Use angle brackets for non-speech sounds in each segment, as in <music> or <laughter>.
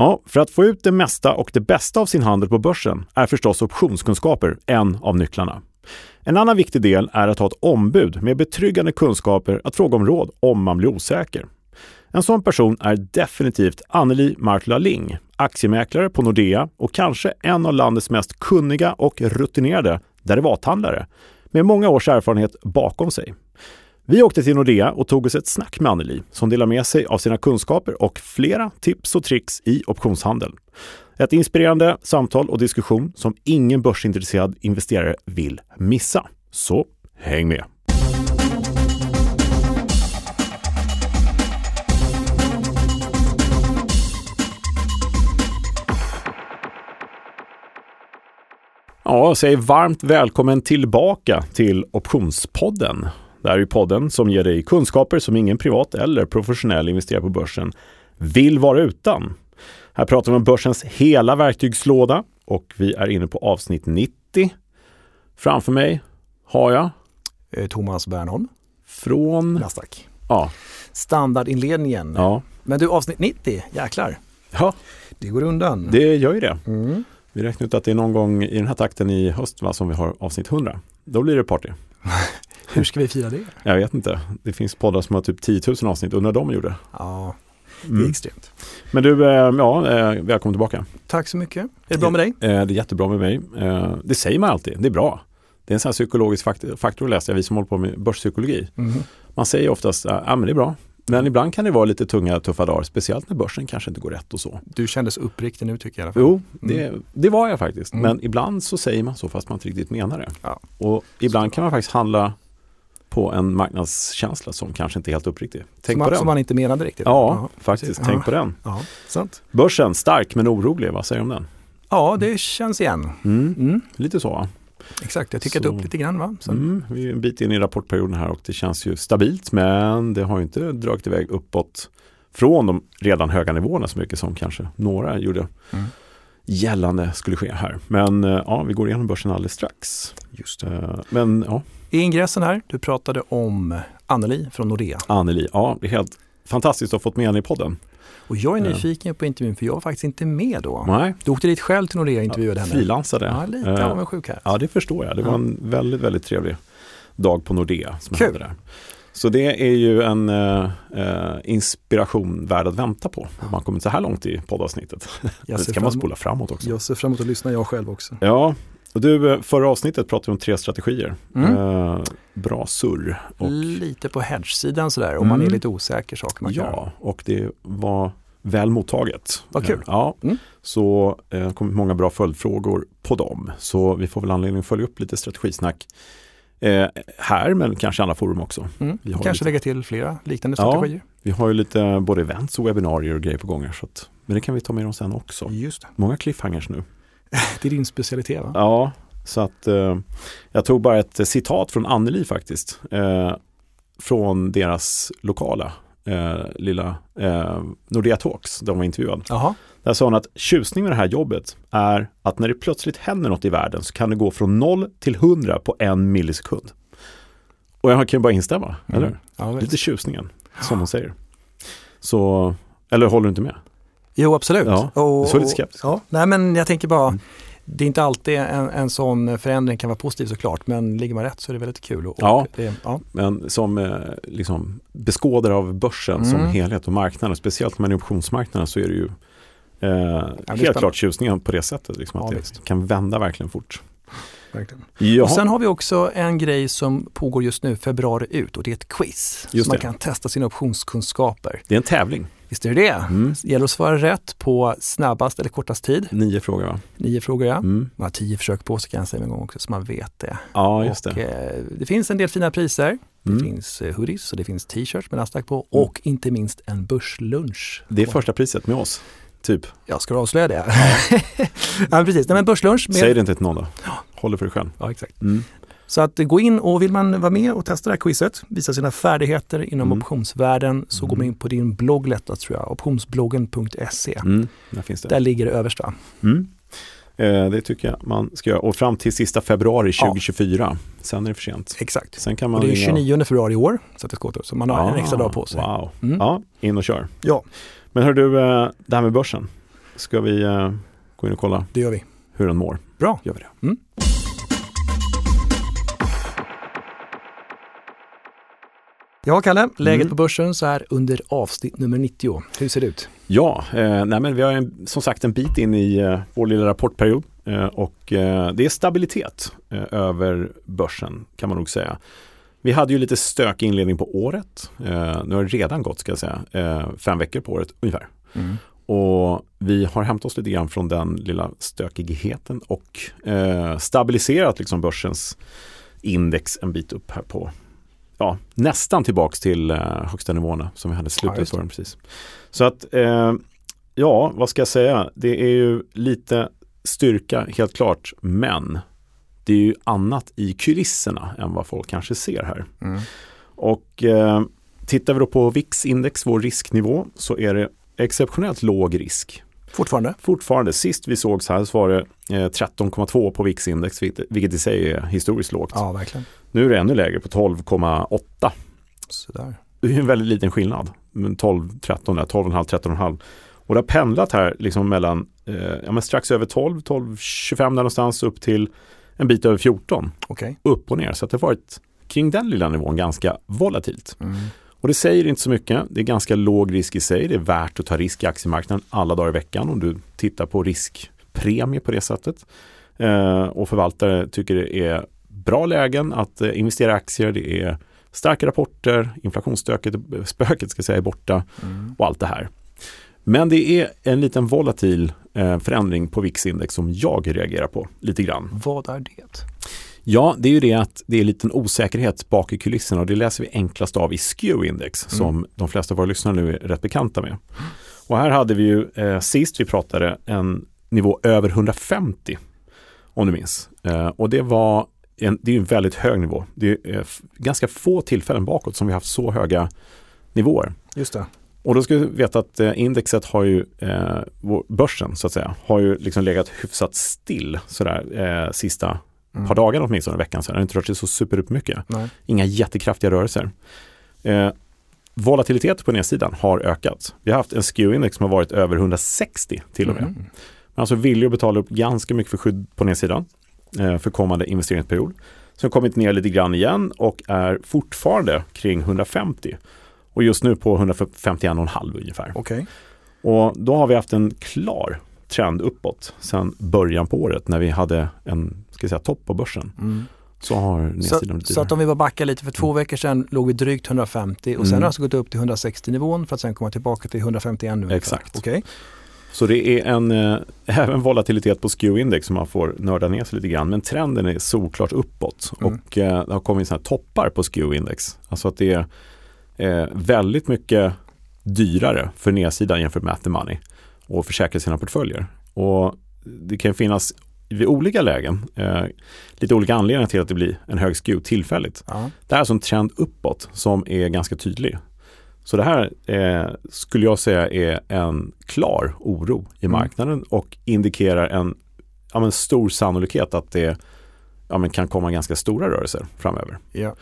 Ja, för att få ut det mesta och det bästa av sin handel på börsen är förstås optionskunskaper en av nycklarna. En annan viktig del är att ha ett ombud med betryggande kunskaper att fråga om råd om man blir osäker. En sån person är definitivt Anneli Martla Ling, aktiemäklare på Nordea och kanske en av landets mest kunniga och rutinerade derivathandlare med många års erfarenhet bakom sig. Vi åkte till Nordea och tog oss ett snack med Anneli som delar med sig av sina kunskaper och flera tips och tricks i optionshandel. Ett inspirerande samtal och diskussion som ingen börsintresserad investerare vill missa. Så häng med! Ja, säg varmt välkommen tillbaka till Optionspodden. Det här är podden som ger dig kunskaper som ingen privat eller professionell investerare på börsen vill vara utan. Här pratar vi om börsens hela verktygslåda och vi är inne på avsnitt 90. Framför mig har jag Eh, Thomas Bernholm, från... Nasdaq. Ja. Standardinledningen. Ja. Men du, avsnitt 90, jäklar. ja, Det går undan. det gör ju det. Mm. Vi räknar ut att det är någon gång i den här takten i höst va, som vi har avsnitt 100. Då blir det party. <laughs> Hur ska vi fira det? Jag vet inte. Det finns poddar som har typ 10 000 avsnitt. Undrar de gjorde. Ja, det är Mm. extremt. Men du, eh, ja, eh, välkommen tillbaka. Tack så mycket. Är det bra med dig? Eh, Det är jättebra med mig. Det säger man alltid, det är bra. Det är en sån här psykologisk fakt- faktor läste jag, vi som håller på med börspsykologi. Mhm. Man säger oftast, ja men det är bra. Men ibland kan det vara lite tunga, tuffa dagar, speciellt när börsen kanske inte går rätt och så. Du kändes uppriktig nu tycker jag i alla fall. Jo, det, det var jag faktiskt. Mm. Men ibland så säger man så fast man inte riktigt menar det. Ja. Och ibland kan man faktiskt handla på en marknadskänsla som kanske inte är helt uppriktig. Tänk som, på man, den. som man inte menade riktigt. Ja, faktiskt. precis. Tänk ja. på den. Ja, sant. Börsen, stark men orolig. Vad säger du om den? Ja, det känns igen. Mm. Mm. Lite så va? Exakt, jag tickat Så- upp lite grann va? Mm, vi är en bit in i rapportperioden här och det känns ju stabilt men det har ju inte dragit iväg uppåt från de redan höga nivåerna så mycket som kanske några gjorde Mm. gällande skulle ske här. Men eh, ja, vi går igenom börsen alldeles strax. Just Eh, Men ja, I ingressen här, du pratade om Anneli från Nordea. Anneli, ja, det är helt fantastiskt att ha fått med henne i podden. Och jag är Ja. nyfiken på intervjun för jag var faktiskt inte med då. Nej, Du åkte dit själv till Nordea och intervjuade henne. frilansade. Ja, lite Eh, avundsjuk här. Ja, det förstår jag. Det var Ja. en väldigt, väldigt trevlig dag på Nordea som Kul. hände där. Så det är ju en eh, eh, inspiration värd att vänta på. Om man kommit så här långt i poddavsnittet. Det ska fram, man spola framåt också. jag ser fram emot att lyssna jag själv också. Ja, och du, eh, förra avsnittet pratade vi om tre strategier. Mm. Eh, bra surr. Och, Lite på hedge-sidan sådär, om man är Mm. lite osäker saker man ja, och det var väl mottaget. Vad kul. Eh, Ja, Mm. så eh, det har kommit många bra följdfrågor på dem. Så vi får väl anledning att följa upp lite strategisnack eh, här, men kanske andra forum också. Mm. Vi Kanske lite- lägga till flera liknande Ja. strategier. Vi har ju lite både events och webbinarier och grejer på gång här, så att, men det kan vi ta med oss sen också. Just det. Många cliffhangers nu. <laughs> Det är din specialitet va? Ja, så att eh, jag tog bara ett citat från Anneli faktiskt. Eh, från deras lokala eh, lilla eh, Nordea Talks, där de var intervjuad. Jaha. Där sa hon att tjusning med det här jobbet är att när det plötsligt händer något i världen så kan det gå från 0 till 100 på en millisekund. Och jag kan ju bara instämma, eller hur? Ja, Lite tjusningen, som hon säger. Så, eller håller du inte med? Jo, absolut. Ja, och, såg lite skeptisk. Ja, nej men jag tänker bara, Mm. det är inte alltid en, en sån förändring kan vara positiv såklart, men ligger man rätt så är det väldigt kul. Och, Ja. och det, ja. Men som eh, liksom beskådare av börsen som Mm. helhet och marknaden, speciellt med optionsmarknaden så är det ju eh, det är helt klart tjusningen på det sättet. Liksom, Ja, att det visst. kan vända verkligen fort. Verkligen. Och sen har vi också en grej som pågår just nu, februari ut, och det är ett quiz. Just så man det. kan testa sina optionskunskaper. Det är en tävling. Visst är det det? Mm. Det gäller att svara rätt på snabbast eller kortast tid. Nio frågor va? Nio frågor ja. Mm. Man har tio försök på sig kan jag säga en gång också så man vet det. Ja, just och, det. eh, det finns en del fina priser. Det Mm. finns eh, hoodies och det finns t-shirts med Nasdaq på och inte minst en börslunch. Det är första priset med oss, typ. Ja, ska avslöja det? <laughs> ja, precis. Nej, men börslunch med... Säg det inte till någon då. Håll det för dig själv. Ja, exakt. Mm. Så att gå in och vill man vara med och testa det här quizet, visa sina färdigheter inom Mm. optionsvärlden, så går man in på din blogg lättast tror jag, optionsbloggen.se. Mm. Där finns det. Där ligger det överst va? Mm. Eh, det tycker jag man ska göra. Och fram till sista februari Ja. 2024. Sen är det för sent. Exakt. Sen kan man Och det är ringa 29 februari i år, så att det ska åt, så man har en Ah, extra dag på sig. Wow. Mm. Ja, in och kör. Ja. Men hör du, eh, det här med börsen. Ska vi eh, gå in och kolla Det gör vi. hur den mår? Bra. Gör vi det. Mm. Ja, Kalle, läget Mm. på börsen så här under avsnitt nummer 90. Hur ser det ut? Ja, eh, nej men vi har en, som sagt en bit in i eh, vår lilla rapportperiod eh, och eh, det är stabilitet eh, över börsen kan man nog säga. Vi hade ju lite stök inledning på året. Eh, nu har det redan gått ska jag säga, eh, fem veckor på året ungefär. Och vi har hämtat oss lite grann från den lilla stökigheten och eh, stabiliserat liksom börsens index en bit upp här på ja, nästan tillbaks till eh, högsta nivåerna som vi hade Ja, slutet det. för den precis. Så att eh, ja, vad ska jag säga? Det är ju lite styrka helt klart, men det är ju annat i kulisserna än vad folk kanske ser här. Mm. Och eh, tittar vi då på VIX-index, vår risknivå, så är det exceptionellt låg risk. Fortfarande? Fortfarande, sist vi sågs här så var det eh, 13,2 på VIX-index, vilket, i sig är historiskt lågt. Ja, verkligen. Nu är det ännu lägre på 12,8. Sådär. Det är en väldigt liten skillnad. Men 12, 13, där, 12,5, 13,5. Och det har pendlat här liksom mellan eh, ja, strax över 12, 12, 25 där någonstans upp till en bit över 14. Okej. Upp och ner. Så det har varit kring den lilla nivån ganska volatilt. Mm. Och det säger inte så mycket. Det är ganska låg risk i sig. Det är värt att ta risk i aktiemarknaden alla dagar i veckan om du tittar på riskpremie på det sättet. Eh, och förvaltare tycker det är bra lägen att eh, investera i aktier. Det är starka rapporter, inflationsstöket, spöket ska säga är borta Mm. och allt det här. Men det är en liten volatil eh, förändring på VIX-index som jag reagerar på lite grann. Vad är det? Ja, det är ju det att det är en liten osäkerhet bak i kulisserna och det läser vi enklast av i SKEW-index som de flesta av våra lyssnare nu är rätt bekanta med. Och här hade vi ju eh, sist vi pratade en nivå över 150 om du minns. Eh, och det var en, det är en väldigt hög nivå. Det är eh, ganska få tillfällen bakåt som vi haft så höga nivåer. Just det. Och då ska vi veta att eh, indexet har ju, eh, börsen så att säga, har ju liksom legat hyfsat still sådär eh, sista Mm. par dagarna åtminstone veckan. Så det har inte rört sig så super upp mycket. Nej. Inga jättekraftiga rörelser. Eh, volatilitet på nedsidan har ökat. Vi har haft en SKEW-index som har varit över 160 till och med. Mm. Men alltså villig att betala upp ganska mycket för skydd på nedsidan eh, för kommande investeringsperiod. Som kommit ner lite grann igen och är fortfarande kring 150. Och just nu på 151,5 ungefär. Okej. Och då har vi haft en klar trend uppåt sedan början på året när vi hade en ska säga, topp på börsen. Mm. Så har Så, nedsidan så att om vi bara backar lite, för två veckor sedan låg vi drygt 150 och sen Mm. har alltså gått upp till 160 nivån för att sen komma tillbaka till 151 nu. Exakt. Okej. Så det är en, eh, <laughs> även volatilitet på SKEW-index som man får nörda ner sig lite grann. Men trenden är solklart uppåt Mm. och eh, det har kommit sådana här toppar på SKEW-index. Alltså att det är eh, väldigt mycket dyrare för nedsidan jämfört med the money och försäkra sina portföljer. Och det kan finnas vid olika lägen eh, lite olika anledningar till att det blir en hög SKEW tillfälligt. Ja. Det här är alltså en trend uppåt som är ganska tydlig. Så det här eh, skulle jag säga är en klar oro i Mm. marknaden och indikerar en ja, men stor sannolikhet att det ja, men kan komma ganska stora rörelser framöver. Ja.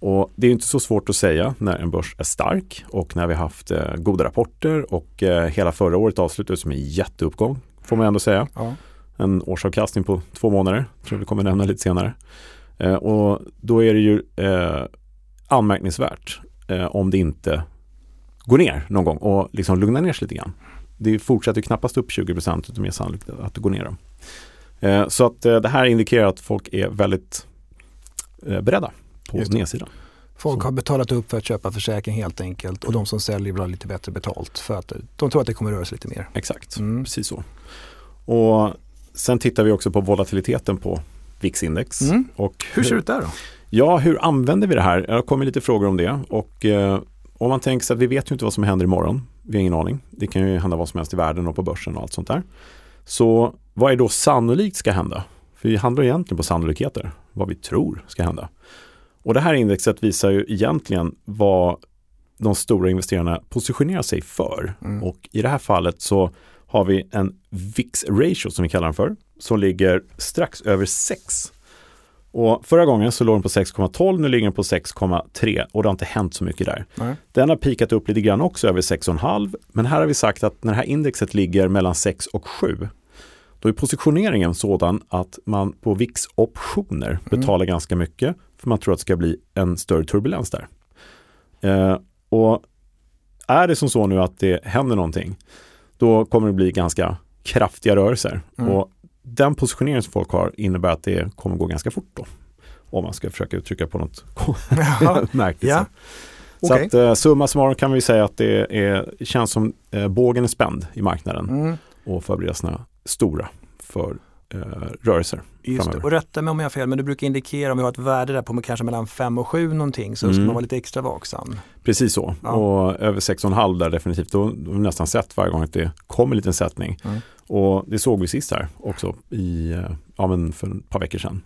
Och det är inte så svårt att säga när en börs är stark och när vi har haft eh, goda rapporter och eh, hela förra året avslutades med en jätteuppgång får man ändå säga Ja. en årsavkastning på två månader. tror vi kommer nämna lite senare. Eh, och då är det ju eh, anmärkningsvärt eh, om det inte går ner någon gång och liksom lugnar ner sig lite grann. Det fortsätter knappast upp 20 procent utan mer sannolikt att det går ner. Eh, så att det här indikerar att folk är väldigt beredda på nedsidan. Folk har betalat upp för att köpa försäkring helt enkelt och de som säljer vill ha lite bättre betalt för att de tror att det kommer röra sig lite mer. Exakt, Mm. precis så. Och sen tittar vi också på volatiliteten på VIX-index. Mm. Och Hur ser det ut där då? Ja, hur använder vi det här? Det kommit lite frågor om det. Och eh, om man tänker sig att vi vet ju inte vad som händer imorgon. Vi har ingen aning. Det kan ju hända vad som helst i världen och på börsen och allt sånt där. Så vad är då sannolikt ska hända? För vi handlar egentligen på sannolikheter. Vad vi tror ska hända. Och det här indexet visar ju egentligen vad de stora investerarna positionerar sig för. Mm. Och i det här fallet så har vi en VIX ratio som vi kallar den för. Som ligger strax över 6 Och förra gången så låg den på 6,12, nu ligger den på 6,3 och det har inte hänt så mycket där. Nej. Den har pikat upp lite grann också över 6,5 men här har vi sagt att när det här indexet ligger mellan 6 och 7 då är positioneringen sådan att man på VIX-optioner betalar ganska mycket för man tror att det ska bli en större turbulens där. Eh, och är det som så nu att det händer någonting då kommer det bli ganska kraftiga rörelser. Mm. Och den positioneringen som folk har innebär att det kommer gå ganska fort då. Om man ska försöka uttrycka på något <laughs> märkligt Ja. Så att eh, summa summarum kan vi säga att det är, känns som eh, bågen är spänd i marknaden Mm. och förberedelserna stora för eh, rörelser Just framöver. Och rätta mig om jag har fel, men du brukar indikera om vi har ett värde där på kanske mellan 5 och 7 någonting så ska Mm. man vara lite extra vaksam. Precis så. Ja. Och över 6,5 där definitivt, då, då har vi nästan sett varje gång att det kommer en liten sättning. Mm. Och det såg vi sist här också i, ja, men för ett par veckor sedan.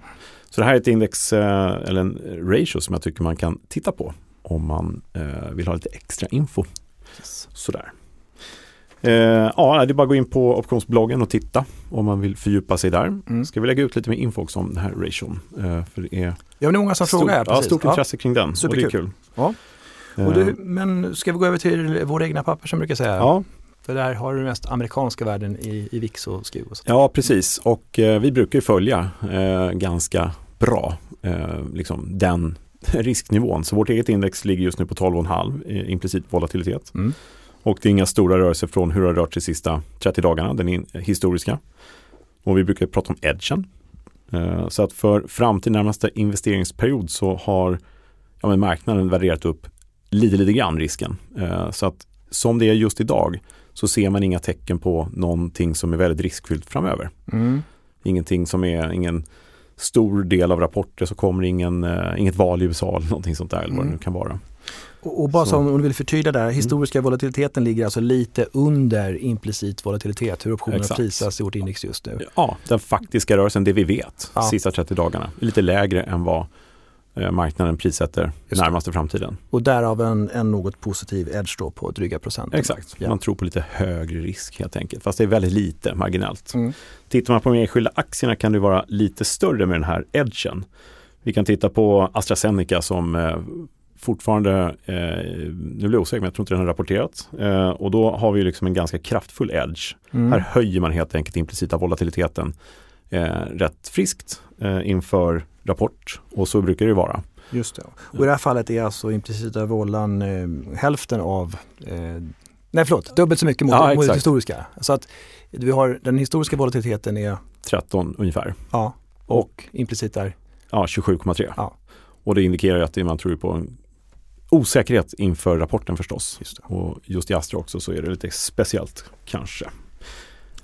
Så det här är ett index, eh, eller en ratio som jag tycker man kan titta på om man eh, vill ha lite extra info. Sådär. Eh, ja, det är bara att gå in på optionsbloggen och titta om man vill fördjupa sig där. Mm. Ska vi lägga ut lite mer info också om den här ration? Eh, för det är Ja, det är många som stort, frågar här. ja, Precis. stort intresse kring den och det är Superkul. kul. Ja. Eh, Och du, men ska vi gå över till våra egna papper som brukar säga? ja, För där har du mest amerikanska värden i, i VIX och SKU. Och. Ja, precis. Och eh, vi brukar ju följa eh, ganska bra eh, liksom den <laughs> risknivån. Så vårt eget index ligger just nu på 12,5 i implicit volatilitet. Mm. Och det är inga stora rörelser från hur det har rört sig de sista 30 dagarna, den historiska. Och vi brukar prata om edgen. Eh, så att för fram till närmaste investeringsperiod så har ja, men marknaden värderat upp lite, lite grann risken. Eh, så att som det är just idag så ser man inga tecken på någonting som är väldigt riskfyllt framöver. Mm. Ingenting som är ingen stor del av rapporter så kommer ingen, eh, inget val i USA eller någonting sånt där eller vad det Mm. nu kan vara. Och, och bara Så. som om du vill förtydliga där, historiska volatiliteten ligger alltså lite under implicit volatilitet, hur optionerna Exakt. prisas i vårt index just nu. Ja, den faktiska rörelsen, det vi vet, Ja. sista 30 dagarna, är lite lägre än vad eh, marknaden prissätter Just det. närmaste framtiden. Och därav en, en något positiv edge då på dryga procent. Exakt, Ja. man tror på lite högre risk helt enkelt, fast det är väldigt lite marginellt. Mm. Tittar man på de enskilda aktierna kan det vara lite större med den här edgen. Vi kan titta på AstraZeneca som eh, fortfarande, eh, nu blir jag osäker men jag tror inte den har rapporterat. Eh, och då har vi liksom en ganska kraftfull edge. Mm. Här höjer man helt enkelt implicita volatiliteten eh, rätt friskt eh, inför rapport och så brukar det vara. Just det. Och i det här fallet är alltså implicita vållan eh, hälften av, eh, nej förlåt, dubbelt så mycket mot, Ja, mot det historiska. Så att vi har den historiska volatiliteten är, 13 ungefär. ja, och implicit är, Ja, 27,3. Ja. Och det indikerar ju att man tror ju på en osäkerhet inför rapporten förstås. just. Och just i Astra också så är det lite speciellt kanske.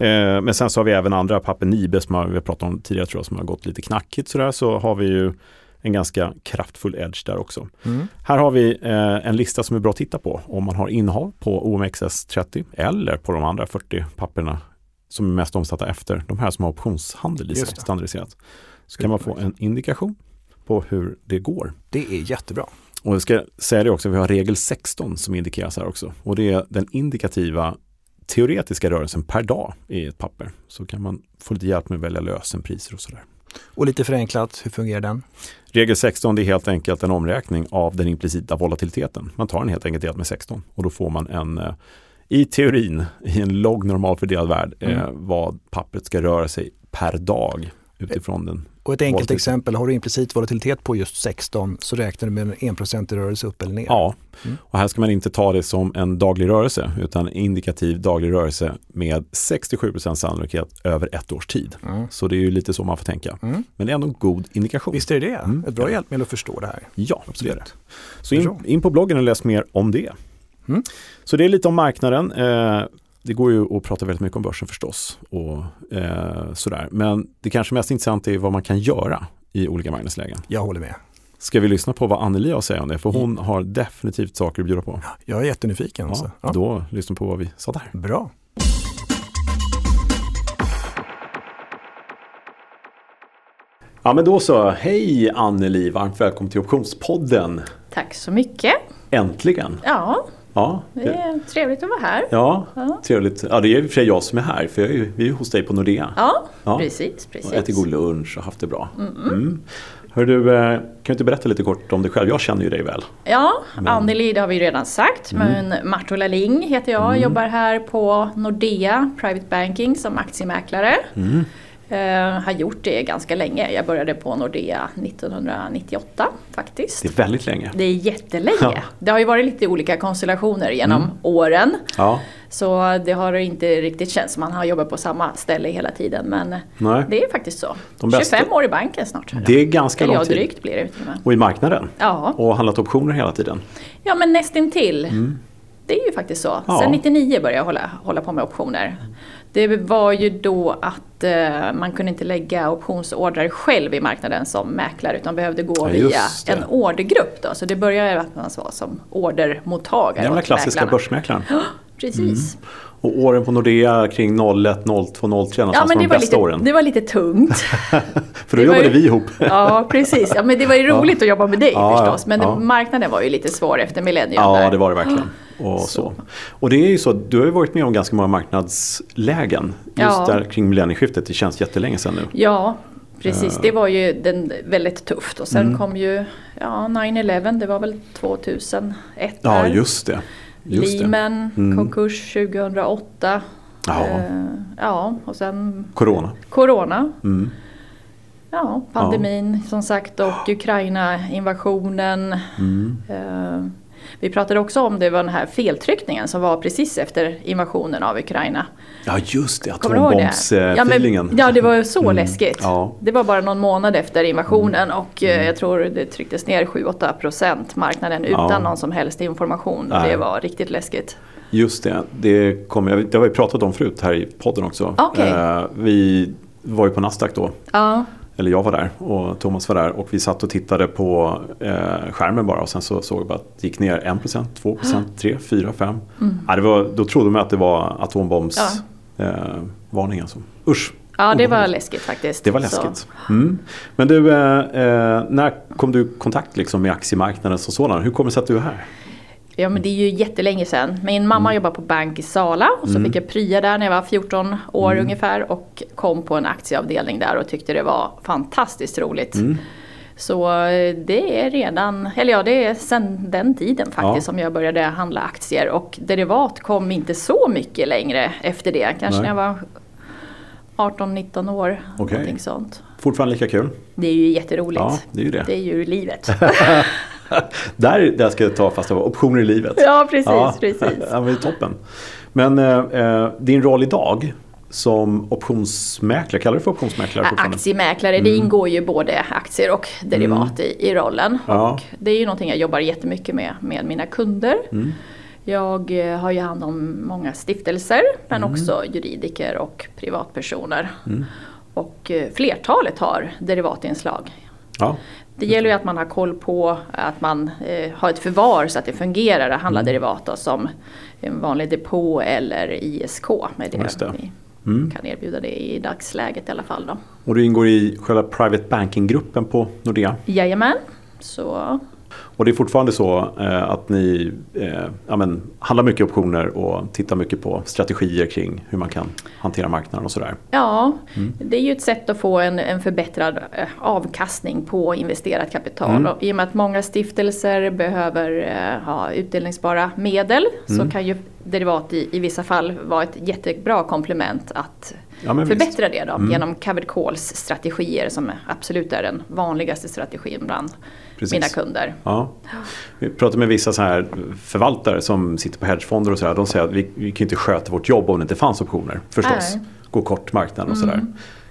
Eh, men sen så har vi även andra papper, Nibe som har, vi har pratat om tidigare tror jag, som har gått lite knackigt sådär. Så har vi ju en ganska kraftfull edge där också. Mm. Här har vi eh, en lista som är bra att titta på om man har innehav på OMXS30 eller på de andra 40 papperna som är mest omsatta efter de här som har optionshandel i sig standardiserat. Så kan man få en indikation på hur det går. Det är jättebra. Och jag ska säga det också, vi har regel 16 som indikeras här också. Och det är den indikativa teoretiska rörelsen per dag i ett papper. Så kan man få lite hjälp med att välja lösenpriser och sådär. Och lite förenklat, hur fungerar den? Regel 16 det är helt enkelt en omräkning av den implicita volatiliteten. Man tar den helt enkelt delat med 16 och då får man en eh, i teorin, i en låg normalfördelad värld, eh, Mm. vad pappret ska röra sig per dag utifrån den. Och ett enkelt exempel, har du implicit volatilitet på just 16 så räknar du med en enprocentig rörelse upp eller ner. Ja, Mm. och här ska man inte ta det som en daglig rörelse utan indikativ daglig rörelse med 67% sannolikhet över ett års tid. Mm. Så det är ju lite så man får tänka. Mm. Men det är ändå en god indikation. Visst är det det? Mm. Ett bra hjälpmedel att förstå det här. Ja, Absolut. det är det. Så in, in på bloggen och läs mer om det. Mm. Så det är lite om marknaden. Eh, det går ju att prata väldigt mycket om börsen förstås. Och, eh, sådär. Men det kanske mest intressanta är vad man kan göra i olika marknadslägen. Jag håller med. Ska vi lyssna på vad Anneli har att säga om det? För hon har definitivt saker att bjuda på. Jag är jättenyfiken. Ja, alltså. Ja. Då lyssna på vad vi sa där. Bra. Ja men då så, hej Anneli, varmt välkommen till Optionspodden. Tack så mycket. Äntligen! Ja, Ja, det är trevligt att vara här. ja Ja. trevligt. Ja det är och för jag som är här, för jag är ju, vi är ju hos dig på Nordea. Ja, Ja. precis, Och precis. ätit god lunch och haft det bra. Mm. Hör du, eh, kan du inte berätta lite kort om dig själv? Jag känner ju dig väl. Ja, Anneli det har vi redan sagt. Men Martola Ling heter jag. Jobbar här på Nordea Private Banking som aktiemäklare. Eh, har gjort det ganska länge. Jag började på Nordea 1998 faktiskt. Det är väldigt länge. Det är jättelänge. Ja. Det har ju varit lite olika konstellationer genom åren. Ja, Så det har inte riktigt känts som man har jobbat på samma ställe hela tiden. Men nej. det är faktiskt så. De bästa- 25 år i banken snart. Det är ganska lång tid. drygt blir det och i marknaden. Ja. Och handlat optioner hela tiden. Ja men nästintill. Det är ju faktiskt så. Mm. Ja. Sen 99 började jag hålla, hålla på med optioner. Det var ju då att eh, man kunde inte lägga optionsordrar själv i marknaden som mäklare utan behövde gå Ja, via det. en ordergrupp. Då. Så det började med att man var som ordermottagare Gamla åt klassiska mäklarna. börsmäklaren. <gasps> Precis. Och åren på Nordea kring 01, 02, 03 Ja, men var det de var, lite, åren. det var lite tungt. <laughs> För då det jobbade ju- vi ihop. <laughs> Ja, precis. Ja, men det var ju roligt att jobba med dig Ja, förstås. Men ja. marknaden var ju lite svår efter millennium. Ja, där. det var det verkligen. <gasps> <laughs> Och, så. och det är ju så, du har varit med om ganska många marknadslägen. Just Ja. där kring millennieskiftet, det känns jättelänge sedan nu. Ja, precis. Eh. Det var ju den, väldigt tufft. Och sen Mm. kom ju ja, 9-11, det var väl 2001 Ja, där. just det. Just. Lehman, Mm. konkurs 2008. Ja. Eh, ja, och sen Corona. Corona. Mm. Ja, pandemin som sagt och Ukraina-invasionen. Mm. Eh, vi pratade också om det var den här feltryckningen som var precis efter invasionen av Ukraina. Ja, just det. Ihåg det? Ja, Atombombsfeelingen. ja, det var så läskigt. Mm. Ja. Mm. Det var bara någon månad efter invasionen och eh, jag tror det trycktes ner 7-8 procent marknaden utan Ja. någon som helst information. Nej. Det var riktigt läskigt. Just det, det, jag- det har vi pratat om förut här i podden också. Okej. Eh, vi var ju på Nasdaq då, Ja, eller jag var där och Thomas var där och vi satt och tittade på eh, skärmen bara och sen så såg vi att det gick ner 1%, 2%, 3, 4, 5. Ja, det var, då trodde man att det var atombombs Ja. eh, varning alltså. Usch! ja det var läskigt faktiskt. Det var läskigt. Mm. Men du, eh, eh, när kom du i kontakt liksom med aktiemarknaden som sådan? Hur kommer det sig att du är här? Ja men det är ju jättelänge sedan. Min mamma jobbade på bank i Sala och så fick jag prya där när jag var 14 år ungefär och kom på en aktieavdelning där och tyckte det var fantastiskt roligt. Så eh, det är redan, eller ja det är sedan den tiden faktiskt Ja. som jag började handla aktier och derivat kom inte så mycket längre efter det. Kanske Nej. när jag var 18-19 år. Okej. Någonting sånt. Fortfarande lika kul? Det är ju jätteroligt. Ja, det är ju det. Det är ju livet. <laughs> <laughs> Där, där ska jag ta fasta på, optioner i livet. ja precis, precis. Ja, men toppen. Men eh, eh, din roll idag som optionsmäklare, kallar du det för optionsmäklare Ja? Aktiemäklare, det ingår ju både aktier och derivat i, i rollen. Mm. Ja. Och det är ju någonting jag jobbar jättemycket med med mina kunder. Mm. Jag eh, har ju hand om många stiftelser men Mm. också juridiker och privatpersoner. Och eh, flertalet har derivatinslag. Ja, Det gäller ju att man har koll på att man eh, har ett förvar så att det fungerar att Mm. handla derivat då, som en vanlig depå eller ISK. Med det. Just det. Mm. kan erbjuda det i dagsläget i alla fall. Då. och du ingår i själva private banking-gruppen på Nordea. Jajamän. Så Och det är fortfarande så eh, att ni eh, ja, men, handlar mycket optioner och tittar mycket på strategier kring hur man kan hantera marknaden och sådär. ja, det är ju ett sätt att få en, en förbättrad eh, avkastning på investerat kapital. Och I och med att många stiftelser behöver eh, ha utdelningsbara medel så kan ju derivat i, i vissa fall vara ett jättebra komplement att Ja, men visst. förbättra det då, genom covered calls strategier som absolut är den vanligaste strategin bland Precis. mina kunder. Ja. Vi pratar med vissa så här förvaltare som sitter på hedgefonder och sådär. De säger att vi, vi kan inte sköta vårt jobb om det inte fanns optioner. Förstås. Nej. Gå kort marknaden och sådär.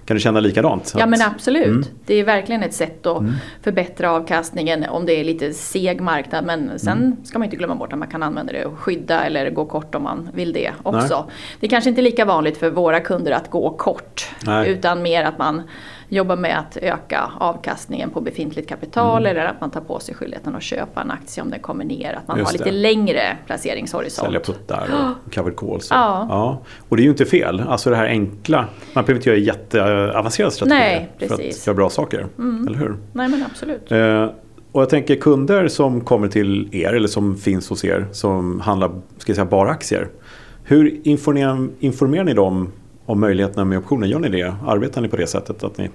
Kan du känna likadant? Ja men absolut. Det är verkligen ett sätt att förbättra avkastningen om det är lite seg marknad. Men sen ska man inte glömma bort att man kan använda det och skydda eller gå kort om man vill det också. Det är kanske inte lika vanligt för våra kunder att gå kort. Nej. Utan mer att man jobbar med att öka avkastningen på befintligt kapital. Eller att man tar på sig skyldigheten att köpa en aktie om den kommer ner. Att man Just har lite det. längre placeringshorisont. Sälja puttar och <gasps> covered calls. Ja. ja. Och det är ju inte fel. Alltså det här enkla. Man behöver inte göra jätteavancerade strategier Nej, för att göra bra saker. Eller hur? Nej men absolut. Eh, och jag tänker kunder som kommer till er eller som finns hos er som handlar ska jag säga, bara aktier. Hur informerar, informerar ni dem om möjligheterna med optioner? Gör ni det? Arbetar ni på det sättet att ni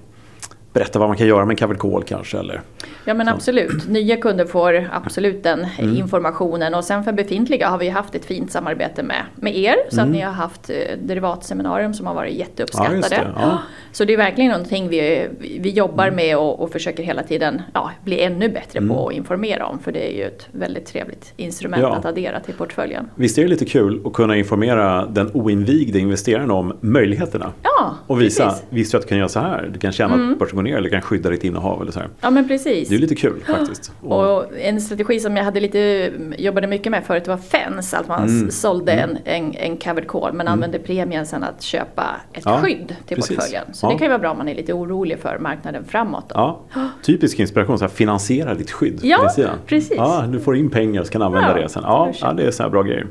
berätta vad man kan göra med en covered call kanske? Eller? Ja men absolut. Nya kunder får absolut den Mm. informationen och sen för befintliga har vi haft ett fint samarbete med, med er. Så att ni har haft eh, derivatseminarium som har varit Mm. Ja, jätteuppskattade. det. Ja. Så det är verkligen någonting vi, vi jobbar Mm. med och, och försöker hela tiden ja, bli ännu bättre på att informera om. För det är ju ett väldigt trevligt instrument Ja. att addera till portföljen. Visst är det lite kul att kunna informera den oinvigde investeraren om möjligheterna? Ja, Och visa, precis. Mm. visst du att du kan göra så här? Du kan tjäna att börsen går ner eller du kan skydda ditt innehav eller så här. Ja men precis. Det är lite kul <gasps> faktiskt. Och, Och en strategi som jag hade lite, jobbade mycket med förut var FENS, att man Mm. sålde en, en, en covered call men använde premien sen att köpa ett Ja, skydd till precis. portföljen. Så Ja. det kan ju vara bra om man är lite orolig för marknaden framåt. Då. ja, typisk inspiration, så här, finansiera ditt skydd. Ja, precis. Ja, du får in pengar och så kan du använda det sen. Ja, det är ja, det är så här bra grejer.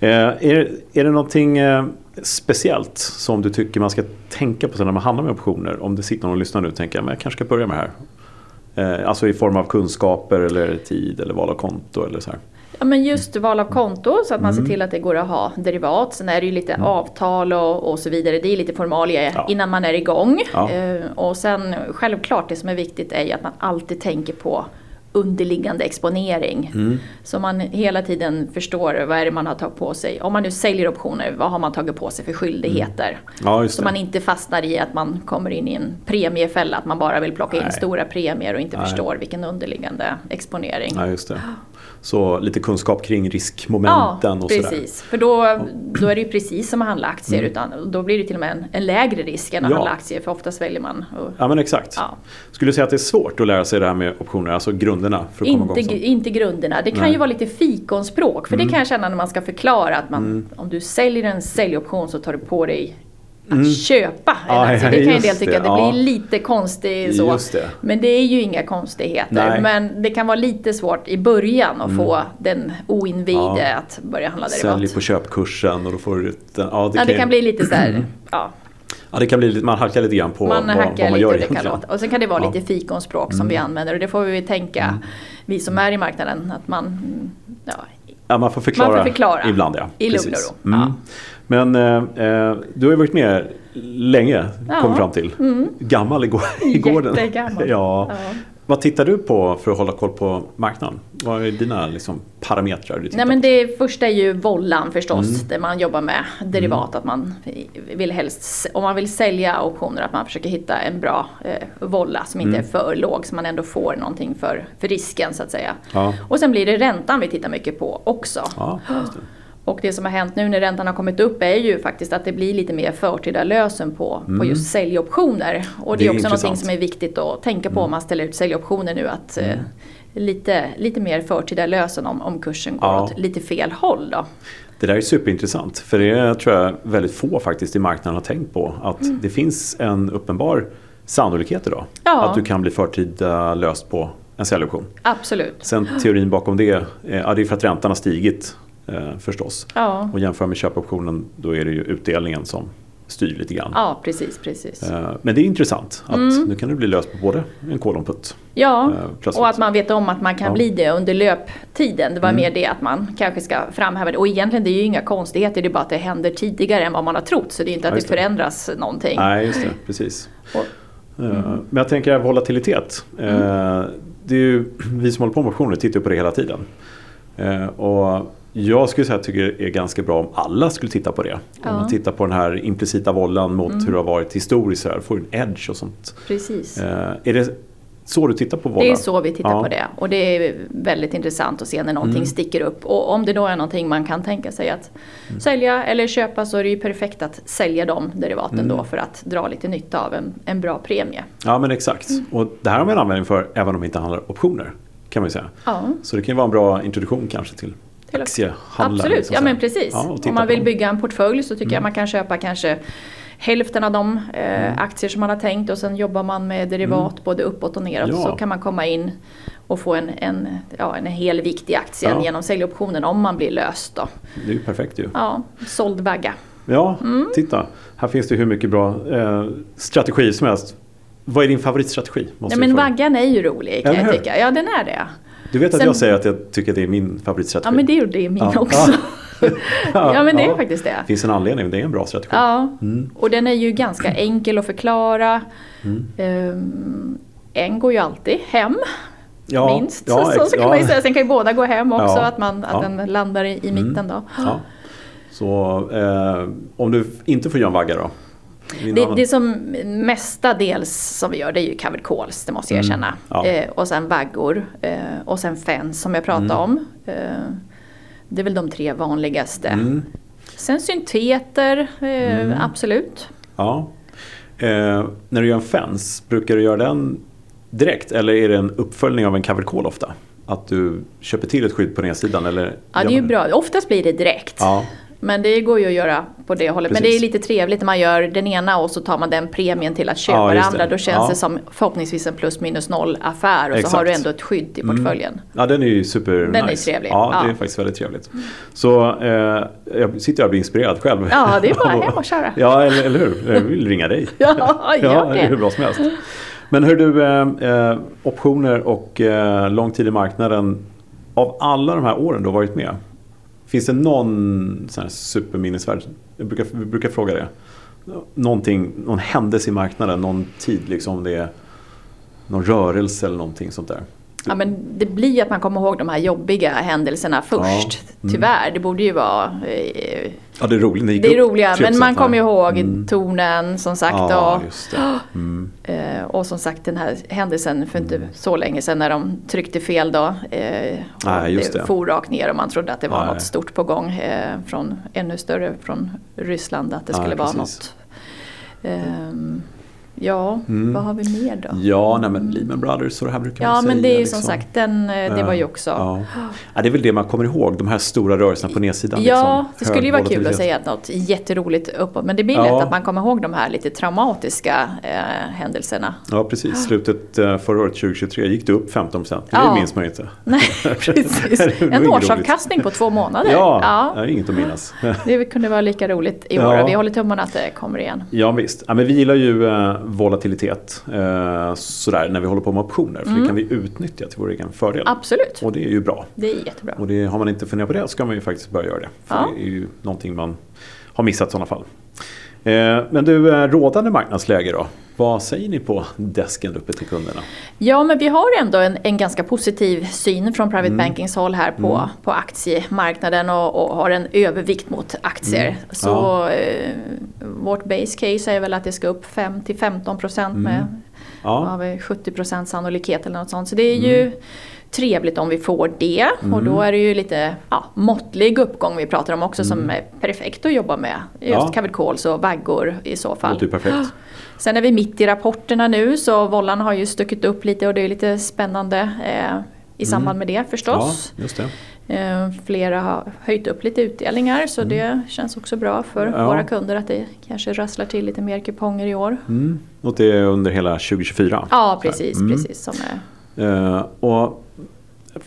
Eh, är, är det någonting eh, speciellt som du tycker man ska tänka på när man handlar med optioner? Om det sitter någon och lyssnar nu och tänker att jag kanske ska börja med det här. Eh, alltså i form av kunskaper eller tid eller val av konto eller så här. Ja men just val av konto så att man Mm. ser till att det går att ha derivat. Sen är det ju lite avtal och, och så vidare. Det är lite formalia Ja. innan man är igång. Ja. Och sen självklart det som är viktigt är ju att man alltid tänker på underliggande exponering. Mm. Så man hela tiden förstår vad är det man har tagit på sig. Om man nu säljer optioner, vad har man tagit på sig för skyldigheter? Ja, just Så man inte fastnar i att man kommer in i en premiefälla, att man bara vill plocka in Nej. stora premier och inte Nej. förstår vilken underliggande exponering. Ja. Så lite kunskap kring riskmomenten och sådär. precis. För då, då är det ju precis som att handla aktier. Utan då blir det till och med en, en lägre risk än att Mm. Ja. handla aktier. För oftast väljer man och, Ja men exakt. Ja. Skulle du säga att det är svårt att lära sig det här med optioner, alltså grunderna för att komma inte, igång? som- inte grunderna. Det kan Nej. Mm. ju vara lite fikonspråk. För det kan jag känna när man ska förklara att man, om du säljer en säljoption så tar du på dig att köpa en Mm. Ja, aktie. ja, Det kan ju en del tycka, det, det, ja. blir lite konstigt så. Det. Men det är ju inga konstigheter. Nej. Men det kan vara lite svårt i början att få den oinvigde Mm. Att börja handla derivat. Sälj på köpkursen och då får du ut den. Ja, det, Ja, det kan, kan bli lite så här, ja. ja, det kan bli lite, man halkar lite grann på Man vad, hackar vad man lite gör det kan låta. Och sen kan det vara. Mm. lite fikonspråk som vi använder och det får vi tänka, vi som är i marknaden, att man, mm, ja, Ja, man får förklara, Man får förklara. ibland. Ja. I lugn och ro. Ja. Men eh, eh, du har ju varit med länge, Ja. kom fram till. Gammal i, gå- i gården. Jättegammal. <laughs> Ja. Ja. Vad tittar du på för att hålla koll på marknaden? Vad är dina liksom, parametrar du Nej men det första är ju vollan förstås, Mm. där man jobbar med derivat. Att man vill helst, om man vill sälja optioner, att man försöker hitta en bra eh, volla som inte Mm. är för låg, så man ändå får någonting för, för risken så att säga. Ja. Och sen blir det räntan vi tittar mycket på också. Ja, det. Och det som har hänt nu när räntan har kommit upp är ju faktiskt att det blir lite mer förtida lösen på, på just säljoptioner. Och Mm. Det det är också någonting intressant. som är viktigt att tänka på om man ställer ut säljoptioner nu. Att eh, lite, lite mer förtida lösen om, om kursen går Ja. åt lite fel håll då. Det där är superintressant. För det tror jag väldigt få faktiskt i marknaden har tänkt på. Att det finns en uppenbar sannolikhet idag. Mm. Ja. Att du kan bli förtida löst på en säljoption. Absolut. Sen teorin bakom det, eh, ja, det är för att räntan har stigit eh, förstås. Ja, Och jämför med köpoptionen då är det ju utdelningen som styr lite grann. ja precis, precis. Eh, Men det är intressant att nu kan du bli löst på både en kol och en putt. Ja, eh, plötsligt. och att man vet om att man kan Ja. bli det under löptiden. Det var Mm. mer det att man kanske ska framhäva det. Och egentligen det är ju inga konstigheter, det är bara att det händer tidigare än vad man har trott. Så det är inte Ja, att just det det. förändras någonting. Nej, just det. Precis. Och, Eh, Men jag tänker volatilitet. Mm. Det är ju, vi som håller på med optioner tittar på det hela tiden. Och jag skulle säga att jag tycker det är ganska bra om alla skulle titta på det. Om Ja. Mm. man tittar på den här implicita vollan mot hur det har varit historiskt. Så här, får en edge och sånt. precis. Eh, Är det så du tittar på vollan? Det är så vi tittar Ja. på det. Och det är väldigt intressant att se när någonting Mm. sticker upp. Och om det då är någonting man kan tänka sig att Mm. sälja eller köpa så är det ju perfekt att sälja de derivaten Mm. då för att dra lite nytta av en, en bra premie. Ja men exakt. Mm. Och det här har man användning för även om det inte handlar optioner. Kan man ju säga. Ja. Så det kan ju vara en bra introduktion kanske Till- aktiehandlare. Absolut, liksom ja men precis. Ja, Om man vill bygga en portfölj så tycker jag man kan köpa kanske hälften av de eh, Mm. aktier som man har tänkt och sen jobbar man med derivat både uppåt och neråt. Ja. Så kan man komma in och få en, en, ja, en hel viktig aktie Ja. genom säljoptionen om man blir löst då. Det är ju perfekt ju. Ja, såld vagga. Ja, Mm. titta. Här finns det hur mycket bra eh, strategier som helst. Vad är din favoritstrategi? Måste vi men fråga. vaggan är ju rolig kan jag tycka. Ja den är det. Du vet att Sen- jag säger att jag tycker att det är min favoritstrategi. Ja men det gjorde det min Ja. <laughs> också. ja men det är faktiskt det. Det finns en anledning, det är en bra strategi. Ja, och den är ju ganska enkel att förklara. Um, en går ju alltid hem. Ja, minst. ja, <laughs> så, så kan man ju säga. Sen kan ju båda gå hem också, att, man, att den landar i, i mitten då. Ja. Så eh, om du inte får göra en vagga då? Det, det som mestadels som vi gör det är ju covered calls, det måste jag erkänna. Mm, ja. Eh, och sen vaggor eh, och sen fens som jag pratade Mm. om. Eh, det är väl de tre vanligaste. Mm, Sen synteter, eh, Mm. absolut. ja. Eh, när du gör en fens, brukar du göra den direkt eller är det en uppföljning av en covered call ofta? Att du köper till ett skydd på nedsidan? Eller Ja, det är ju bra. Oftast blir det direkt. Ja, Men det går ju att göra på det hållet. Men det är Precis. lite trevligt när man gör den ena och så tar man den premien till att köpa Ja, det andra. det. Då känns Ja. det som förhoppningsvis en plus minus noll affär och så Exakt. har du ändå ett skydd i portföljen. Ja, den är ju super Den är nice. trevlig. Ja, det är Ja. faktiskt väldigt trevligt. Så eh, jag sitter här och blir inspirerad själv. Ja, det är bara <laughs> hem och köra. Ja, eller, eller hur? Jag vill ringa dig. Ja, <laughs> Ja, gör det är hur det. bra som helst. Men hör du, eh, eh, optioner och eh, lång tid i marknaden. Av alla de här åren du har varit med. Finns det någon sån här superminnesvärd? Jag brukar, vi brukar fråga det. Någonting, någon händelse i marknaden, någon tid liksom. Det är någon rörelse eller någonting sånt där. Ja, men det blir ju att man kommer ihåg de här jobbiga händelserna först. Ja. Mm. Tyvärr, det borde ju vara eh, Ja, det är roligt. gick det är roliga. 3%, Men man kommer ihåg Mm. tornen som sagt. Ja, och, just det. Mm. Eh, och som sagt den här händelsen för inte så länge sedan när de tryckte fel då. Eh, och Nej, just det. for rakt ner och man trodde att det var Nej. något stort på gång. Eh, från ännu större från Ryssland. Att det skulle vara precis. något. Ehm, ja, Mm. vad har vi mer då? Ja, nej, men Lehman Brothers och det här brukar Ja man säga. men det är ju liksom. som sagt, den, eh, det var ju också. Ja. Ja, det är väl det man kommer ihåg, de här stora rörelserna på nedsidan. Ja, liksom. det skulle ju vara kul att säga något jätteroligt uppåt. Men det blir Ja. lätt att man kommer ihåg de här lite traumatiska eh, händelserna. Ja, precis. Slutet eh, förra året, 2023, gick det upp 15 procent. Det Ja. minns man ju inte. <laughs> Nej, precis. <laughs> Det En årsavkastning på två månader. Ja, ja. ja. inget att minnas. Det kunde vara lika roligt i Ja. år. Vi håller tummarna att det kommer igen. Ja visst. Ja, men vi gillar ju eh, volatilitet eh, sådär, när vi håller på med optioner. För Mm. det kan vi utnyttja till vår egen fördel. Absolut, Och det är ju bra. det är jättebra. Och det, har man inte funderat på det så ska man ju faktiskt börja göra det. För Ja. det är ju någonting man har missat i sådana fall. Eh, men du, eh, rådande marknadsläge då? Vad säger ni på desken uppe till kunderna? Ja, men vi har ändå en, en ganska positiv syn från Private Mm. Bankings håll här på, på aktiemarknaden och, och har en övervikt mot aktier. Mm. Så Ja. eh, vårt base case är väl att det ska upp 5-15% procent med Mm. Ja, har vi 70% sannolikhet eller något sånt. Så det är ju trevligt om vi får det. Och Mm. då är det ju lite ja, måttlig uppgång vi pratar om också som är perfekt att jobba med. Just Mm. Ja. covered calls och vaggor i så fall. låter perfekt. <gasps> Sen är vi mitt i rapporterna nu så vollan har ju stuckit upp lite och det är lite spännande eh, i samband med det Ja, förstås. just det. Eh, flera har höjt upp lite utdelningar så det känns också bra för Mm. Ja. våra kunder att det kanske rasslar till lite mer kuponger i år. Mm. Och det är under hela 2024. Ja precis, Mm. precis. Som är, Eh, och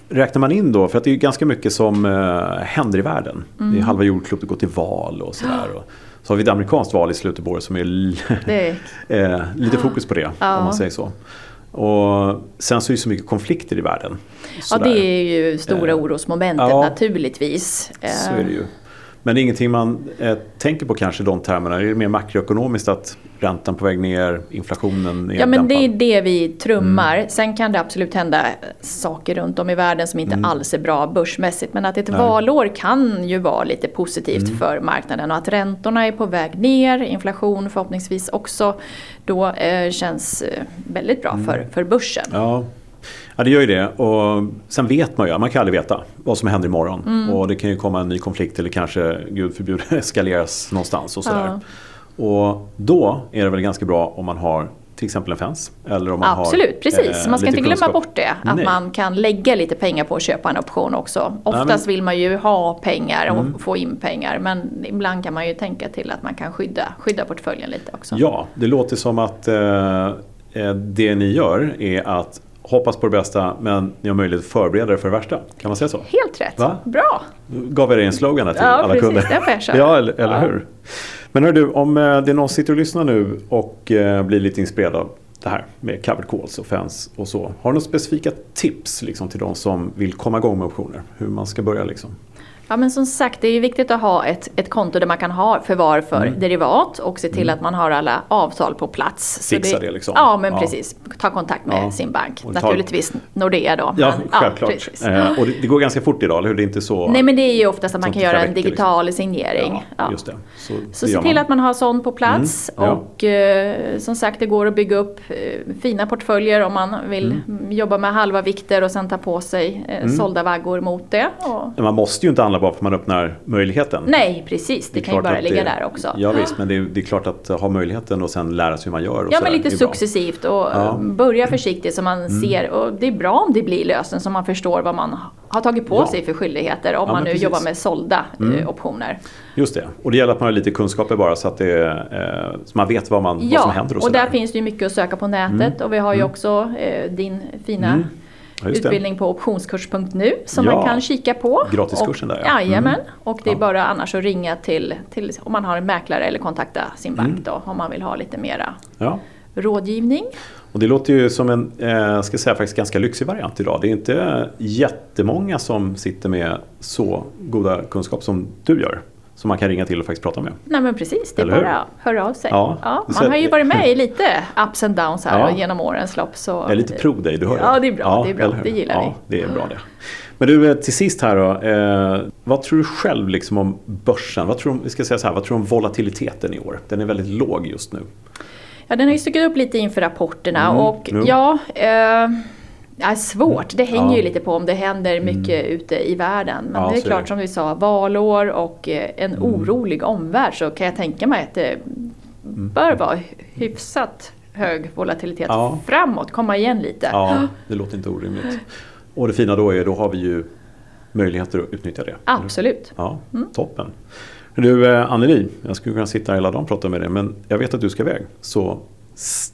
räknar man in då, för att det är ju ganska mycket som eh, händer i världen. Mm. Det är halva jordklotet går till val och sådär. Och så har vi ett amerikanskt val i slutet på året som är är <laughs> eh, lite fokus på det, Ja. om man säger så. Och sen så är det så mycket konflikter i världen. Ja Sådär. det är ju stora Eh, orosmomentet ja. naturligtvis. Så är det ju. Men det är ingenting man eh, tänker på kanske i de termerna. Är det mer makroekonomiskt att räntan på väg ner, inflationen är Ja men det är dämpad? det vi trummar. Mm. Sen kan det absolut hända saker runt om i världen som inte alls är bra börsmässigt. Men att ett Mm. Nej. valår kan ju vara lite positivt Mm. för marknaden. Och att räntorna är på väg ner, inflation förhoppningsvis också. Då eh, känns eh, väldigt bra för, för börsen. Mm. Ja. Ja, det gör ju det. Och sen vet man ju, man kan aldrig veta vad som händer imorgon. Mm. Och det kan ju komma en ny konflikt eller kanske, gud förbjude, <laughs> eskaleras någonstans och sådär. Ja. Och då är det väl ganska bra om man har till exempel en fens. Eller om man Absolut, har, precis. eh, man ska inte glömma kunskap. bort det. Att Nej. man kan lägga lite pengar på att köpa en option också. Oftast men- Mm. vill man ju ha pengar och få in pengar. Men ibland kan man ju tänka till att man kan skydda, skydda portföljen lite också. Ja, det låter som att eh, eh, det ni gör är att hoppas på det bästa men ni har möjlighet att förbereda er för det värsta. Kan man säga så? Helt rätt. Va? Bra! Gav jag dig en slogan här till Ja, alla precis. kunder? Jag köra. Ja, eller, eller Ja. hur? Men hör du, om eh, det är någon som sitter och lyssnar nu och eh, blir lite inspirerad av det här med covered calls och fans och så. Har du några specifika tips liksom, till de som vill komma igång med optioner? Hur man ska börja liksom? Ja men som sagt det är ju viktigt att ha ett, ett konto där man kan ha förvar för Mm. derivat och se till att man har alla avtal på plats. Fixa det liksom. Ja men Ja. precis. Ta kontakt med Ja. sin bank. Det tar- Naturligtvis Nordea då. Ja, men- självklart. eh, och det, det går ganska fort idag, eller hur? Det är inte så... Nej men det är ju oftast att man Sånt kan göra en veckor, digital signering. ja, just det. Så, Så det se till att man har sån på plats Mm, och eh, som sagt det går att bygga upp eh, fina portföljer om man vill Mm. jobba med halva vikter och sen ta på sig eh, sålda vaggor mot det. Och, Men Man måste ju inte handla bara för att man öppnar möjligheten. nej precis, det, är kan ju bara ligga det- där också. Ja visst, men det är, det är klart att ha möjligheten och sen lära sig hur man gör. Och Ja men lite det successivt och Ja. Mm. eh, börja försiktigt så man ser och det är bra om det blir lösen så man förstår vad man har tagit på Ja. sig för skyldigheter om Ja, man nu precis. jobbar med sålda Mm. eh, optioner. Just det, och det gäller att man har lite kunskaper bara så att det, eh, så man vet vad, man, vad som händer och, och där där. finns det ju mycket att söka på nätet och vi har ju också eh, din fina Mm. Ja, utbildning på optionskurs.nu som Ja. man kan kika på. Gratiskursen och, där, ja. Jajamän, Mm. och det är bara annars att ringa till, till om man har en mäklare eller kontakta sin bank Mm. då om man vill ha lite mera rådgivning. Och det låter ju som en, eh, ska säga faktiskt ganska lyxig variant idag. Det är inte jättemånga som sitter med så goda kunskap som du gör. Som man kan ringa till och faktiskt prata med. Nej men precis, det är Eller bara att höra av sig. Ja, Ja, man ser- har ju varit med i <laughs> lite ups and downs här Ja. genom årens lopp. Så Jag är lite pro dig, du hör Ja, det är bra, det är bra. Det gillar ja, det är bra det. Men du, eh, till sist här då. Eh, vad tror du själv liksom om börsen? Vad tror du, vi ska säga så här, vad tror du om volatiliteten i år? Den är väldigt låg just nu. Ja, den har ju stuckit upp lite inför rapporterna Mm, och jo. ja, eh, ja, svårt. Det hänger Ja. Mm. ju lite på om det händer mycket ute i världen. Men Ja, det är klart det. som vi sa, valår och eh, en Mm. orolig omvärld så kan jag tänka mig att det bör vara hyfsat hög volatilitet Ja. framåt, komma igen lite. Ja, det låter inte orimligt. Och det fina då är, då har vi ju möjligheter att utnyttja det. Absolut. Ja, toppen. Du eh, Anneli, jag skulle kunna sitta hela dagen och prata med dig men jag vet att du ska iväg. Så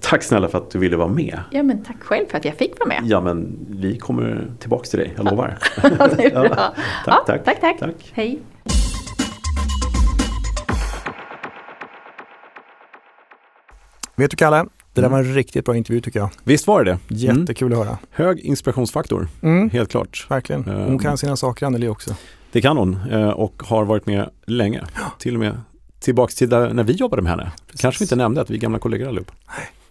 tack snälla för att du ville vara med. Ja men tack själv för att jag fick vara med. Ja men vi kommer tillbaks till dig, jag lovar. <laughs> det är bra. Ja, Ja, tack, tack, tack, tack. Hej. Vet du Kalle, det där Mm. var en riktigt bra intervju tycker jag. Visst var det det? Jättekul att höra. Hög inspirationsfaktor, Mm. helt klart. Verkligen. Hon Ehm. kan sina saker Anneli också. Det kan hon eh, och har varit med länge. Till och med tillbaks till där, när vi jobbade med henne. Kanske vi inte nämnde att vi är gamla kollegor allihop.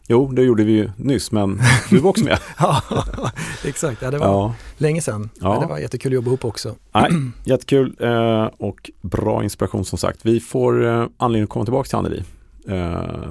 Jo, det gjorde vi ju nyss men <laughs> du var också med. Ja, <laughs> exakt. Ja, det var ja. länge sedan. Ja. Men det var jättekul att jobba ihop också. Nej, <clears throat> jättekul eh, och bra inspiration som sagt. Vi får eh, anledning att komma tillbaka till Anneli. Eh,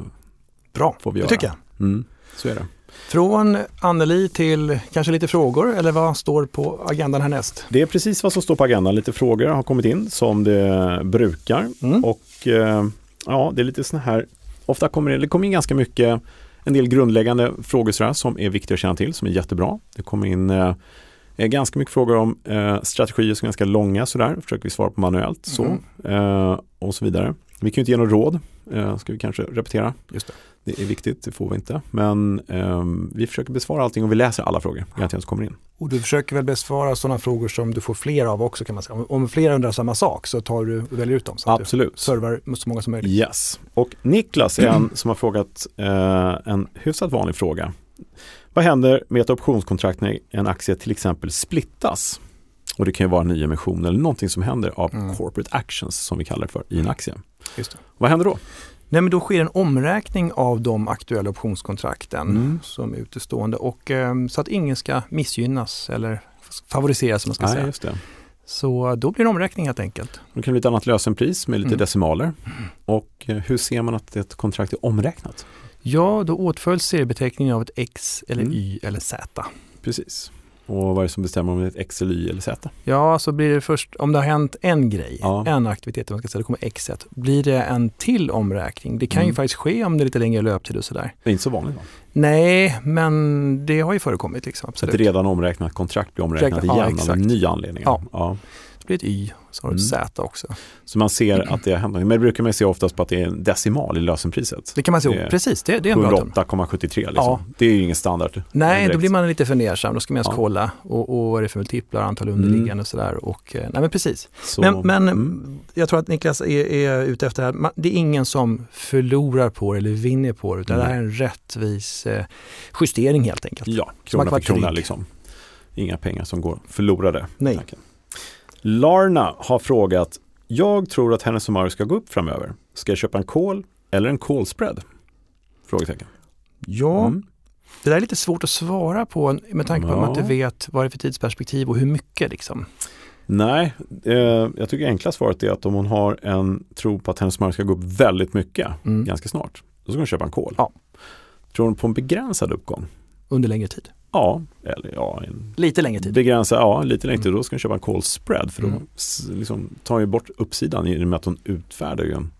Bra, får vi det göra. tycker jag. Mm, så är det. Från Anneli till kanske lite frågor eller vad står på agendan härnäst? Det är precis vad som står på agendan. Lite frågor har kommit in som det brukar. Mm. Och eh, ja, det är lite såna här, ofta kommer det, det kommer in ganska mycket, en del grundläggande frågor sådär, som är viktiga att känna till, som är jättebra. Det kommer in eh, ganska mycket frågor om eh, strategier som är ganska långa sådär, försöker vi svara på manuellt så, Mm. eh, och så vidare. Vi kan ju inte ge något råd, ska vi kanske repetera. Just det. Det är viktigt, det får vi inte. Men ehm, vi försöker besvara allting och vi läser alla frågor, garanterat som kommer in. Och du försöker väl besvara sådana frågor som du får fler av också kan man säga. Om, om flera undrar samma sak så tar du och väljer ut dem. Så att du Absolut. servar så många som möjligt. Yes. Och Niklas är en som har frågat eh, en hyfsat vanlig fråga. Vad händer med ett optionskontrakt när en aktie till exempel splittas? Och det kan ju vara en nyemission eller någonting som händer av Mm. corporate actions som vi kallar det för i en aktie. Vad händer då? Nej, men då sker en omräkning av de aktuella optionskontrakten Mm. som är utestående och eh, så att ingen ska missgynnas eller favoriseras som man ska Nej, säga. just det. Så då blir det omräkning helt enkelt. Då kan det bli ett annat lösenpris med lite Mm. decimaler. Och eh, hur ser man att ett kontrakt är omräknat? Ja, då åtföljs seriebeteckningen av ett X eller Mm. Y eller Z. Precis. Och vad är det som bestämmer om det är ett X eller Y eller Z? Ja, så blir det först, om det har hänt en grej, Ja. en aktivitet, man ska säga, då kommer X. Blir det en till omräkning? Det kan ju Mm. faktiskt ske om det är lite längre löptid och sådär. Det är inte så vanligt va? Nej, men det har ju förekommit liksom, Ett absolut. redan omräknat kontrakt blir omräknat Ja, igen av exakt. en ny anledning. Ja. Ja. Blir ett Y, så har du ett Mm. Z också. Så man ser att det någonting. Men det brukar man se oftast på att det är en decimal i lösenpriset. Det kan man se, Det precis, det, det är en bra term. 108,73 liksom. Ja. Det är ju ingen standard. Nej, då direkt. blir man lite fundersam. Då ska man ens Ja. kolla och, och vad är det för multiplar, antal underliggande och sådär. Och, eh, nej men precis. Så, Men, men mm, jag tror att Niklas är, är ute efter det här. Man- Det är ingen som förlorar på det eller vinner på det utan Nej. det här är en rättvis eh, justering helt enkelt. ja, krona för krona liksom. Inga pengar som går förlorade. Nej. Tack. Larna har frågat, jag tror att Hennes Mauritz ska gå upp framöver. Ska jag köpa en kol eller en call spread? Frågetecken. Ja, Mm. det där är lite svårt att svara på med tanke på att man Ja. inte vet vad det är för tidsperspektiv och hur mycket liksom. Nej, eh, jag tycker enkla svaret är att om hon har en tro på att hennes mark ska gå upp väldigt mycket Mm. ganska snart, då ska hon köpa en kol. Ja. Tror hon på en begränsad uppgång? Under längre tid. Ja, eller ja, Lite längre tid. begränsad, ja lite längre tid. Mm. Då ska hon köpa en call spread för då Mm. liksom, tar hon ju bort uppsidan i och med att hon utfärdar ju en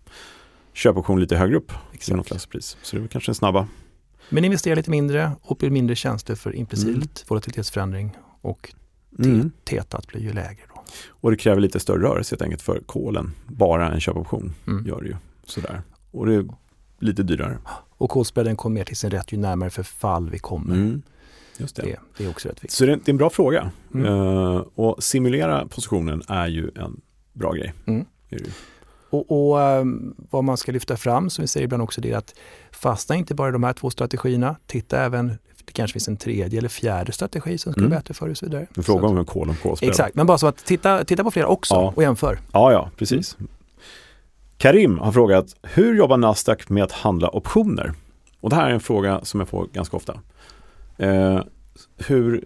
köpoption lite högre upp i något slags pris. Så det är kanske en snabba. Men investera lite mindre och blir mindre tjänster för implicit Mm. volatilitetsförändring och Mm. tetat blir ju lägre då. Och det kräver lite större rörelse helt enkelt för kolen. Bara en köpoption Mm. gör det ju. Sådär. Och det lite dyrare. Och callspreaden kommer mer till sin rätt ju närmare förfall vi kommer. Mm. Just det. Det, det är också rätt viktigt. Så det, det är en bra fråga. Mm. Eh, och simulera positionen är ju en bra grej. Mm. Är. Och, och ehm, vad man ska lyfta fram, som vi säger ibland också, det är att fastna inte bara i de här två strategierna. Titta även, det kanske finns en tredje eller fjärde strategi som skulle Mm. bättre för dig och så vidare. En fråga om en kol om att, kolspread. Exakt, men bara så att titta, titta på flera också Ja. och jämför. Ja, ja, precis. Karim har frågat, hur jobbar Nasdaq med att handla optioner? Och det här är en fråga som jag får ganska ofta. Eh, hur,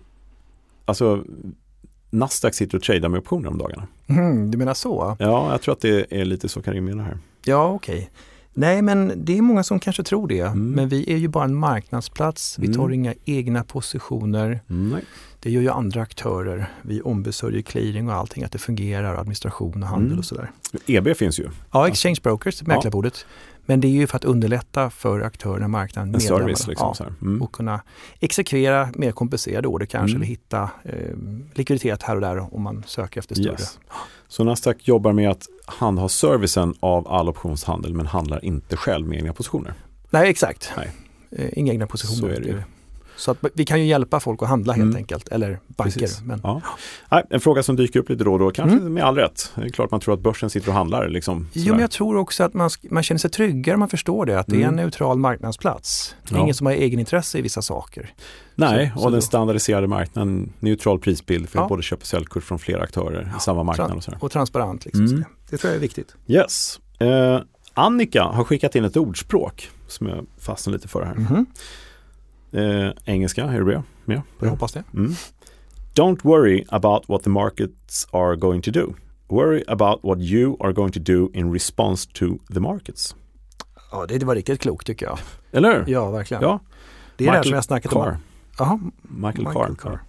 alltså Nasdaq sitter och tradar med optioner om dagarna. Mhm, du menar så? Ja, jag tror att det är lite så Karim menar här. Ja, okej. Nej, men det är många som kanske tror det. Mm. Men vi är ju bara en marknadsplats. Vi tar Mm. inga egna positioner. Nej. Det gör ju andra aktörer. Vi ombesörjer clearing och allting, att det fungerar, administration och handel Mm. och sådär. EB finns ju, Ja, Exchange Brokers, mäklarbordet. Men det är ju för att underlätta för aktörerna i marknaden, en service liksom. ja. Mm. och kunna exekvera mer kompenserade order kanske, Mm. eller hitta eh, likviditet här och där om man söker efter större. Yes. Så Nasdaq jobbar med att handha servicen av all optionshandel men handlar inte själv med egna positioner. Nej, exakt. Nej. Eh, inga egna positioner. Så är det ju. Så att vi kan ju hjälpa folk att handla helt Mm. enkelt, eller banker. Precis. Men, Ja. Nej, en fråga som dyker upp lite då och då, kanske Mm. med all rätt. Det är klart man tror att börsen sitter och handlar. Liksom, Jo, men jag tror också att man, man känner sig tryggare man förstår det, att det är en Mm. neutral marknadsplats. Det är Ja. ingen som har egenintresse i vissa saker. Nej, så- och så den då- standardiserade marknaden, neutral prisbild för Ja. både köp och säljkurs från flera aktörer i samma marknad. Och sådär. Och transparent. Liksom, Mm. det, det tror jag är viktigt. Yes. Eh, Annika har skickat in ett ordspråk som jag fastnade lite för här. Eh, engelska, är med? med på Jag det? hoppas det. Mm. Don't worry about what the markets are going to do. Worry about what you are going to do in response to the markets. Ja, det, det var riktigt klokt tycker jag. Eller hur? Ja, verkligen. Ja. det är det här Michael som jag snackat Carr. om. Jaha, Michael, Michael Carr. Carr.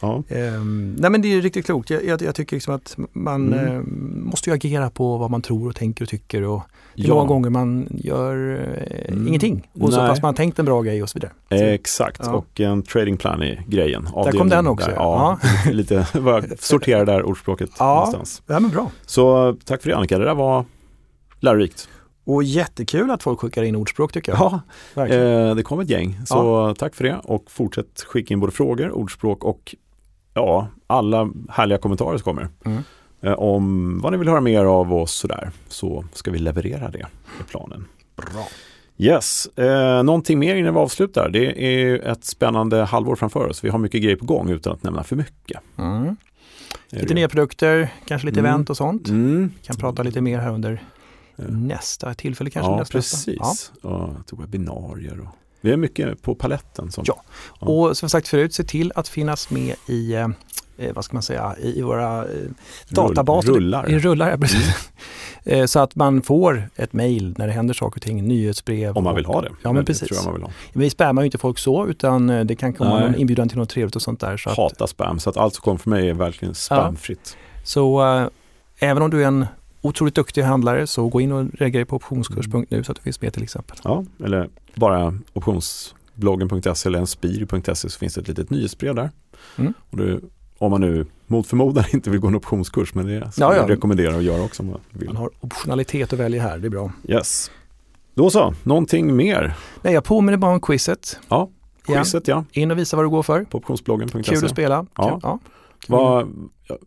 Ja. Ehm, nej men det är riktigt klokt. Jag, jag, jag tycker liksom att man Mm. ehm, måste ju agera på vad man tror och tänker och tycker. Och är Ja. många gånger man gör eh, Mm. ingenting. Och så Nej. fast man har tänkt en bra grej och så vidare. Så, Exakt, Ja. och en trading plan är grejen. Där kom den också, Där, ja, <laughs> lite, bara sortera där ordspråket Ja. någonstans. ja men bra. Så tack för det Annika, det där var lärorikt. Och jättekul att folk skickar in ordspråk tycker jag. Ja, eh, det kom ett gäng. Så tack för det och fortsätt skicka in både frågor, ordspråk och ja, alla härliga kommentarer som kommer. Mm. Eh, om vad ni vill höra mer av oss sådär, så ska vi leverera det i planen. Bra. Yes, eh, någonting mer innan vi avslutar. Det är ett spännande halvår framför oss. Vi har mycket grejer på gång utan att nämna för mycket. Mm. Lite nya produkter, kanske lite Mm. event och sånt. Mm. Vi kan prata lite mer här under nästa tillfälle kanske. Ja, nästa, precis. nästa. Ja. Ja, webbinarier och vi har mycket på paletten. Som, Ja. Ja. Och som sagt förut, se till att finnas med i, eh, eh, vad ska man säga, i, våra eh, databaser. rullar. I rullar, ja, precis. <laughs> Eh, Så att man får ett mejl när det händer saker och ting, nyhetsbrev. Om man vill och- ha det. Ja, men precis. tror jag man vill ha. Vi spammar ju inte folk så, utan eh, det kan komma Nej. någon inbjudan till något trevligt och sånt där. Så, att, Hata spam, så att allt som kommer från mig är verkligen spamfritt. så eh, även om du är en otroligt duktig handlare så gå in och reagera på optionskurs.nu så att du finns med till exempel. Ja, eller bara optionsbloggen.se eller en spir.se så finns det ett litet nyhetsbrev där. Mm. Och det, om man nu mot förmodan <laughs> inte vill gå en optionskurs, men det ska Ja, ja. jag rekommendera att göra också om man vill. Man har optionalitet att välja här, det är bra. Yes. Då så, någonting mer? Nej, jag påminner bara om quizet. Ja, quizet ja, In och visa vad du går för. på optionsbloggen.se. Kul att spela. Ja. Kul. Ja. Vad, ja,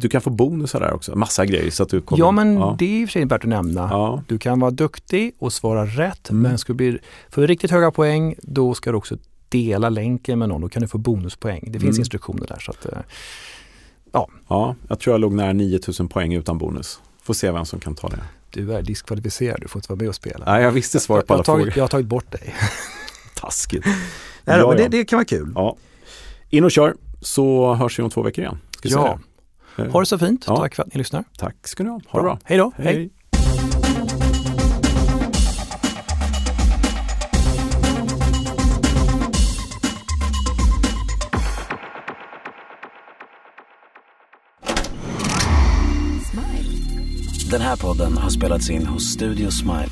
du kan få bonusar där också, massa grejer så att du kommer. ja, men ja. det är i och för sig värt att nämna. Ja, Du kan vara duktig och svara rätt, Mm. men ska du bli för riktigt höga poäng, då ska du också dela länken med någon. Då kan du få bonuspoäng. Det finns Mm. instruktioner där. Så att, eh, Ja. Ja, jag tror jag låg nära 9000 poäng utan bonus. Får se vem som kan ta det. Du är diskvalificerad, du får inte vara med och spela. Nej, jag visste svaret på jag, alla har tagit, frågor. jag har tagit bort dig. <laughs> Taskigt. Nej, Ja, men det, det kan vara kul. Ja. In och kör, så hörs vi om två veckor igen. Ska säga Ja. det? Eh, Ha det så fint. Ja. Tack för att ni lyssnar. Tack ska ni ha. Ha det bra. Hej då. Hej. Den här podden har spelats in hos Studio Smile